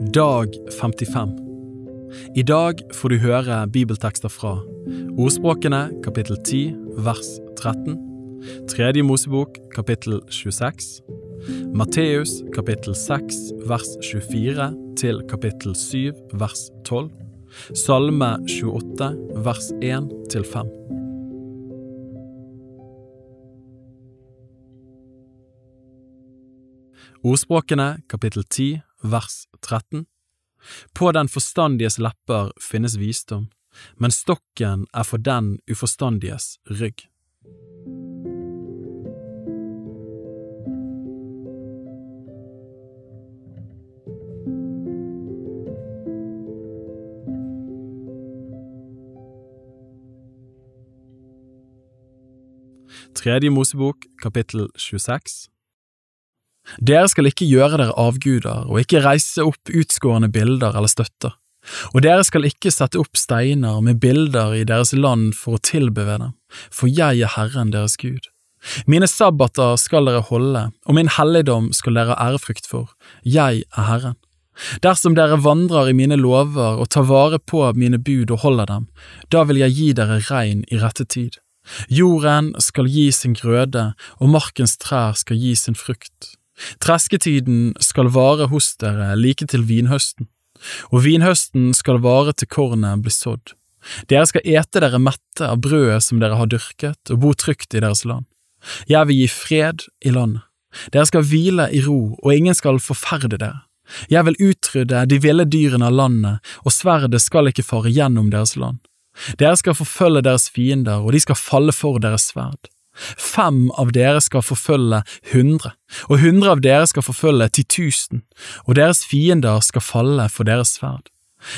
Dag 55 I dag får du høre bibeltekster fra Ordspråkene kapittel 10 vers 13 Tredje Mosebok kapittel 26 Matteus kapittel 6 vers 24 til kapittel 7 vers 12 Salme 28 vers 1 til 5 Ordspråkene kapittel 10 vers 13 På den forstandiges lepper finnes visdom, men stokken er for den uforstandiges rygg. Tredje Mosebok, kapittel 26 dere skal ikke gjøre dere avguder og ikke reise opp utskårne bilder eller støtter, og dere skal ikke sette opp steiner med bilder i deres land for å tilbeve dem, for jeg er Herren deres Gud. Mine sabbater skal dere holde, og min helligdom skal dere ha ærefrykt for, jeg er Herren. Dersom dere vandrer i mine lover og tar vare på mine bud og holder dem, da vil jeg gi dere regn i rette tid. Jorden skal gi sin grøde, og markens trær skal gi sin frukt. Tresketiden skal vare hos dere like til vinhøsten, og vinhøsten skal vare til kornet blir sådd. Dere skal ete dere mette av brødet som dere har dyrket, og bo trygt i deres land. Jeg vil gi fred i landet. Dere skal hvile i ro, og ingen skal forferde dere. Jeg vil utrydde de ville dyrene av landet, og sverdet skal ikke fare gjennom deres land. Dere skal forfølge deres fiender, og de skal falle for deres sverd. Fem av dere skal forfølge hundre, og hundre av dere skal forfølge ti tusen, og deres fiender skal falle for deres sverd.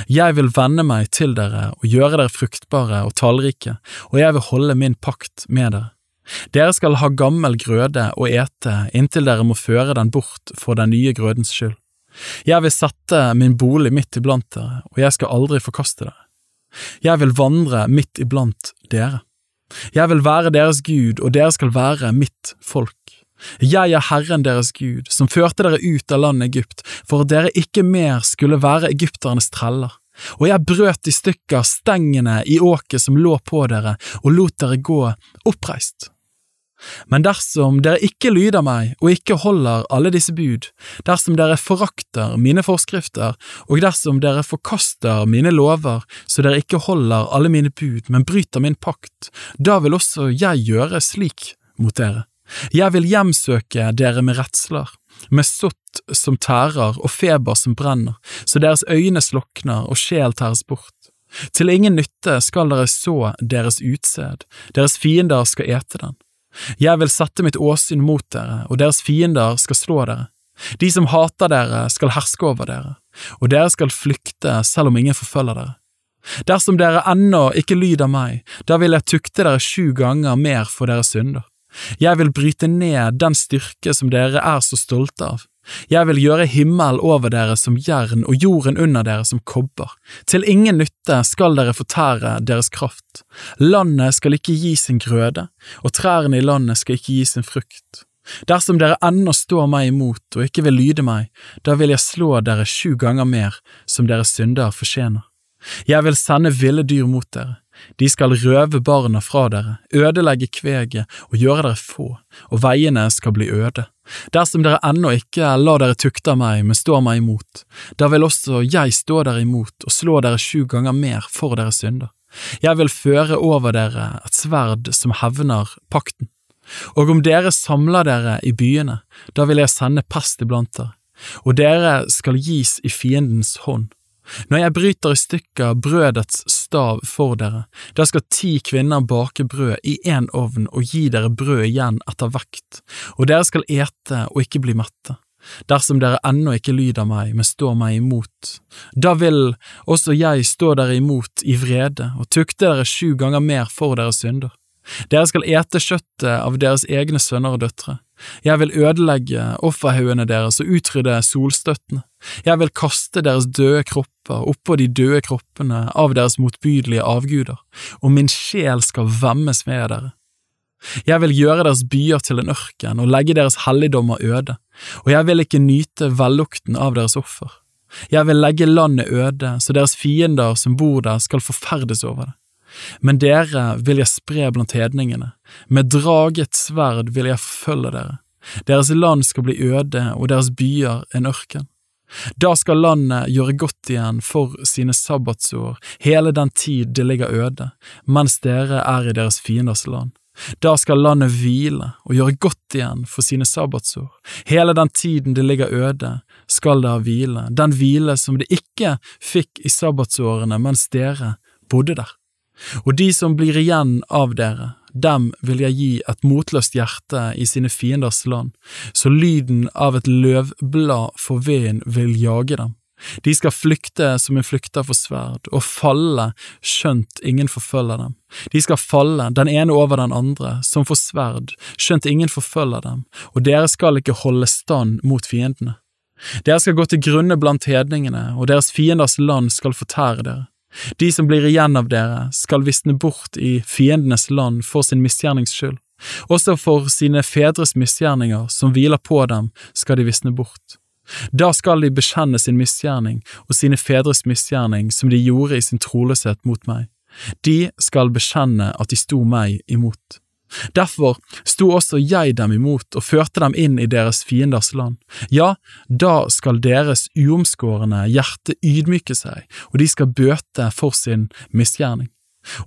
Jeg vil vende meg til dere og gjøre dere fruktbare og tallrike, og jeg vil holde min pakt med dere. Dere skal ha gammel grøde å ete inntil dere må føre den bort for den nye grødens skyld. Jeg vil sette min bolig midt iblant dere, og jeg skal aldri forkaste dere. Jeg vil vandre midt iblant dere. Jeg vil være deres Gud, og dere skal være mitt folk. Jeg er Herren deres Gud, som førte dere ut av landet Egypt, for at dere ikke mer skulle være egypternes treller. Og jeg brøt i stykker stengene i åket som lå på dere, og lot dere gå oppreist. Men dersom dere ikke lyder meg og ikke holder alle disse bud, dersom dere forakter mine forskrifter, og dersom dere forkaster mine lover, så dere ikke holder alle mine bud, men bryter min pakt, da vil også jeg gjøre slik mot dere. Jeg vil hjemsøke dere med redsler, med sott som tærer og feber som brenner, så deres øyne slokner og sjel tæres bort. Til ingen nytte skal dere så deres utsed, deres fiender skal ete den. Jeg vil sette mitt åsyn mot dere, og deres fiender skal slå dere. De som hater dere, skal herske over dere, og dere skal flykte selv om ingen forfølger dere. Dersom dere ennå ikke lyder meg, da vil jeg tukte dere sju ganger mer for deres synder. Jeg vil bryte ned den styrke som dere er så stolte av, jeg vil gjøre himmel over dere som jern og jorden under dere som kobber. Til ingen nytte skal dere fortære deres kraft. Landet skal ikke gi sin grøde, og trærne i landet skal ikke gi sin frukt. Dersom dere ennå står meg imot og ikke vil lyde meg, da vil jeg slå dere sju ganger mer, som deres synder fortjener. Jeg vil sende ville dyr mot dere, de skal røve barna fra dere, ødelegge kveget og gjøre dere få, og veiene skal bli øde. Dersom dere ennå ikke lar dere tukte av meg, men står meg imot, da vil også jeg stå dere imot og slå dere sju ganger mer for deres synder. Jeg vil føre over dere et sverd som hevner pakten. Og om dere samler dere i byene, da vil jeg sende pest iblant dere, og dere skal gis i fiendens hånd. Når jeg bryter i stykker brødets stav for dere, da skal ti kvinner bake brød i én ovn og gi dere brød igjen etter vekt, og dere skal ete og ikke bli mette. Dersom dere ennå ikke lyder meg, men står meg imot, da vil også jeg stå dere imot i vrede og tukte dere sju ganger mer for deres synder. Dere skal ete kjøttet av deres egne sønner og døtre. Jeg vil ødelegge offerhaugene deres og utrydde solstøttene. Jeg vil kaste deres døde kropper oppå de døde kroppene av deres motbydelige avguder, og min sjel skal vemmes ved dere. Jeg vil gjøre deres byer til en ørken og legge deres helligdommer øde, og jeg vil ikke nyte vellukten av deres offer. Jeg vil legge landet øde, så deres fiender som bor der skal forferdes over det. Men dere vil jeg spre blant hedningene, med draget sverd vil jeg forfølge dere. Deres land skal bli øde og deres byer en ørken. Da skal landet gjøre godt igjen for sine sabbatsår, hele den tid det ligger øde, mens dere er i deres fienders land. Da skal landet hvile og gjøre godt igjen for sine sabbatsår. Hele den tiden det ligger øde, skal det ha hvile, den hvile som det ikke fikk i sabbatsårene mens dere bodde der. Og de som blir igjen av dere, dem vil jeg gi et motløst hjerte i sine fienders land, så lyden av et løvblad for veden vil jage dem. De skal flykte som en flykter for sverd, og falle skjønt ingen forfølger dem. De skal falle, den ene over den andre, som for sverd, skjønt ingen forfølger dem, og dere skal ikke holde stand mot fiendene. Dere skal gå til grunne blant hedningene, og deres fienders land skal fortære dere. De som blir igjen av dere, skal visne bort i fiendenes land for sin misgjernings skyld. Også for sine fedres misgjerninger som hviler på dem, skal de visne bort. Da skal de bekjenne sin misgjerning og sine fedres misgjerning som de gjorde i sin troløshet mot meg. De skal bekjenne at de sto meg imot. Derfor sto også jeg dem imot og førte dem inn i deres fienders land. Ja, da skal deres uomskårne hjerte ydmyke seg, og de skal bøte for sin misgjerning.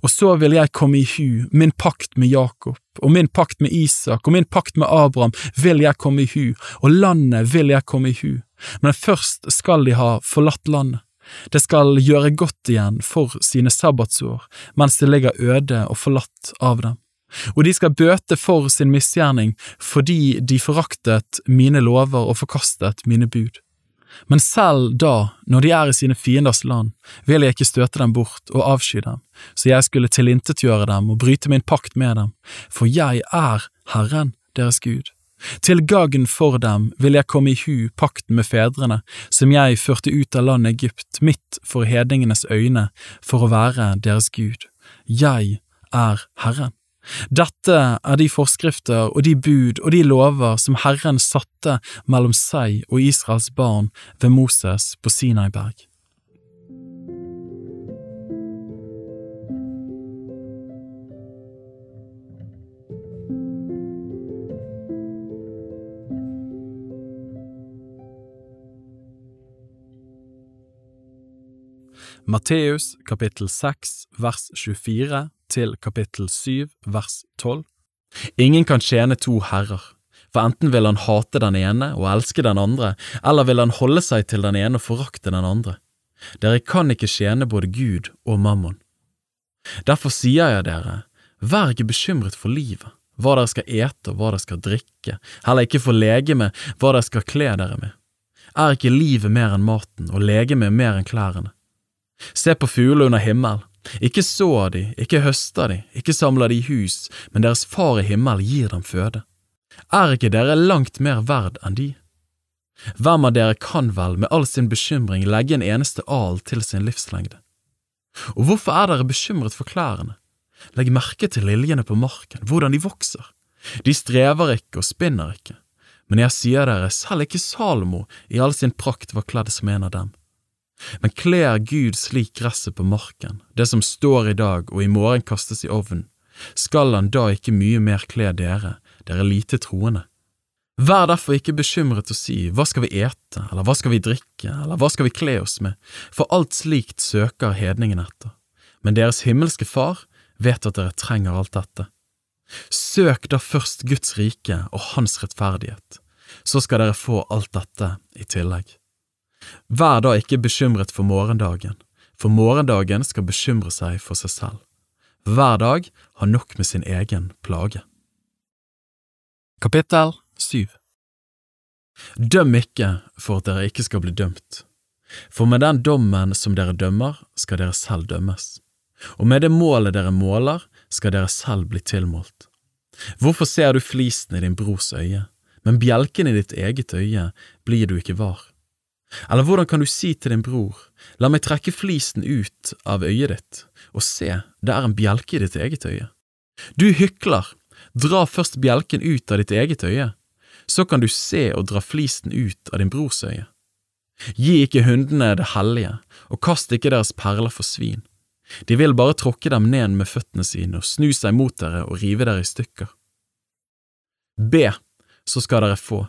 Og så vil jeg komme i hu min pakt med Jakob, og min pakt med Isak, og min pakt med Abraham vil jeg komme i hu, og landet vil jeg komme i hu. Men først skal de ha forlatt landet. Det skal gjøre godt igjen for sine sabbatsår, mens det ligger øde og forlatt av dem og de skal bøte for sin misgjerning fordi de foraktet mine lover og forkastet mine bud. Men selv da, når de er i sine fienders land, vil jeg ikke støte dem bort og avsky dem, så jeg skulle tilintetgjøre dem og bryte min pakt med dem, for jeg er Herren, deres Gud. Til gagn for dem vil jeg komme i hu pakten med fedrene, som jeg førte ut av landet Egypt, midt for hedningenes øyne, for å være deres Gud. Jeg er Herren. Dette er de forskrifter og de bud og de lover som Herren satte mellom seg og Israels barn ved Moses på Sinaiberg. Matteus kapittel 6 vers 24 til kapittel 7 vers 12. Ingen kan tjene to herrer, for enten vil han hate den ene og elske den andre, eller vil han holde seg til den ene og forakte den andre. Dere kan ikke tjene både Gud og mammon. Derfor sier jeg dere, vær ikke bekymret for livet, hva dere skal ete og hva dere skal drikke, heller ikke for legemet, hva dere skal kle dere med. Er ikke livet mer enn maten og legemet mer enn klærne? Se på fuglene under himmelen, ikke sår de, ikke høster de, ikke samler de hus, men deres far i himmel gir dem føde. Er ikke dere langt mer verd enn de? Hvem av dere kan vel med all sin bekymring legge en eneste al til sin livslengde? Og hvorfor er dere bekymret for klærne? Legg merke til liljene på marken, hvordan de vokser. De strever ikke og spinner ikke, men jeg sier dere, selv ikke Salomo i all sin prakt var kledd som en av dem. Men kler Gud slik gresset på marken, det som står i dag og i morgen kastes i ovnen, skal han da ikke mye mer kle dere, dere lite troende? Vær derfor ikke bekymret og si hva skal vi ete, eller hva skal vi drikke, eller hva skal vi kle oss med, for alt slikt søker hedningen etter, men deres himmelske Far vet at dere trenger alt dette. Søk da først Guds rike og Hans rettferdighet, så skal dere få alt dette i tillegg. Vær da ikke bekymret for morgendagen, for morgendagen skal bekymre seg for seg selv. Hver dag har nok med sin egen plage. Kapittel 7 Døm ikke for at dere ikke skal bli dømt, for med den dommen som dere dømmer, skal dere selv dømmes, og med det målet dere måler, skal dere selv bli tilmålt. Hvorfor ser du flisen i din brors øye, men bjelken i ditt eget øye blir du ikke var? Eller hvordan kan du si til din bror, la meg trekke flisen ut av øyet ditt, og se, det er en bjelke i ditt eget øye. Du hykler, dra først bjelken ut av ditt eget øye, så kan du se og dra flisen ut av din brors øye. Gi ikke hundene det hellige, og kast ikke deres perler for svin. De vil bare tråkke dem ned med føttene sine og snu seg mot dere og rive dere i stykker. Be, så skal dere få.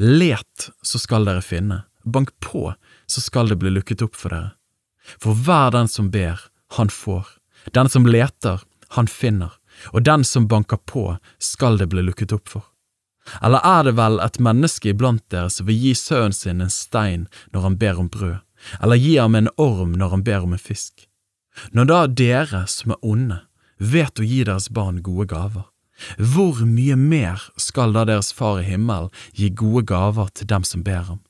Let, så skal dere finne. Bank på, så skal det bli lukket opp for dere. For hver den som ber, han får. Den som leter, han finner. Og den som banker på, skal det bli lukket opp for. Eller er det vel et menneske iblant dere som vil gi sønnen sin en stein når han ber om brød, eller gi ham en orm når han ber om en fisk? Når da dere som er onde, vet å gi deres barn gode gaver, hvor mye mer skal da deres Far i himmelen gi gode gaver til dem som ber ham?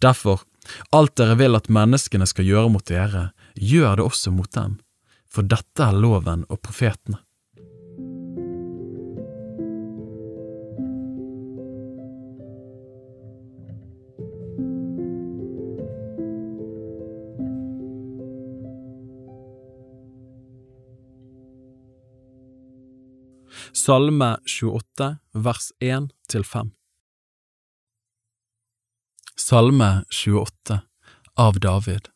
Derfor, alt dere vil at menneskene skal gjøre mot dere, gjør det også mot dem, for dette er loven og profetene. Salme 28, vers 1 til 5 Salme 28 av David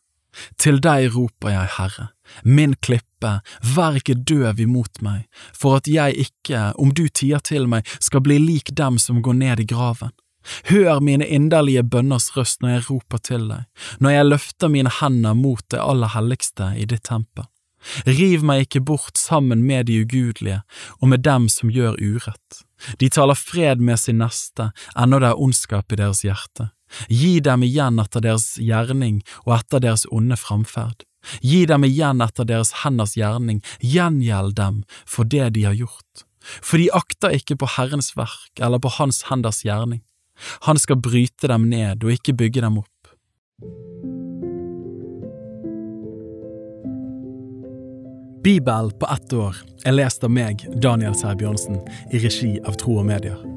Til deg roper jeg, Herre, min klippe, vær ikke døv imot meg, for at jeg ikke, om du tier til meg, skal bli lik dem som går ned i graven. Hør mine inderlige bønners røst når jeg roper til deg, når jeg løfter mine hender mot det aller helligste i ditt tempel. Riv meg ikke bort sammen med de ugudelige og med dem som gjør urett. De taler fred med sin neste, ennå det er ondskap i deres hjerte. Gi dem igjen etter deres gjerning og etter deres onde framferd. Gi dem igjen etter deres henders gjerning, gjengjeld dem for det de har gjort. For de akter ikke på Herrens verk eller på Hans henders gjerning. Han skal bryte dem ned og ikke bygge dem opp. Bibel på ett år er lest av meg, Daniel Sæbjørnsen, i regi av Tro og Medier.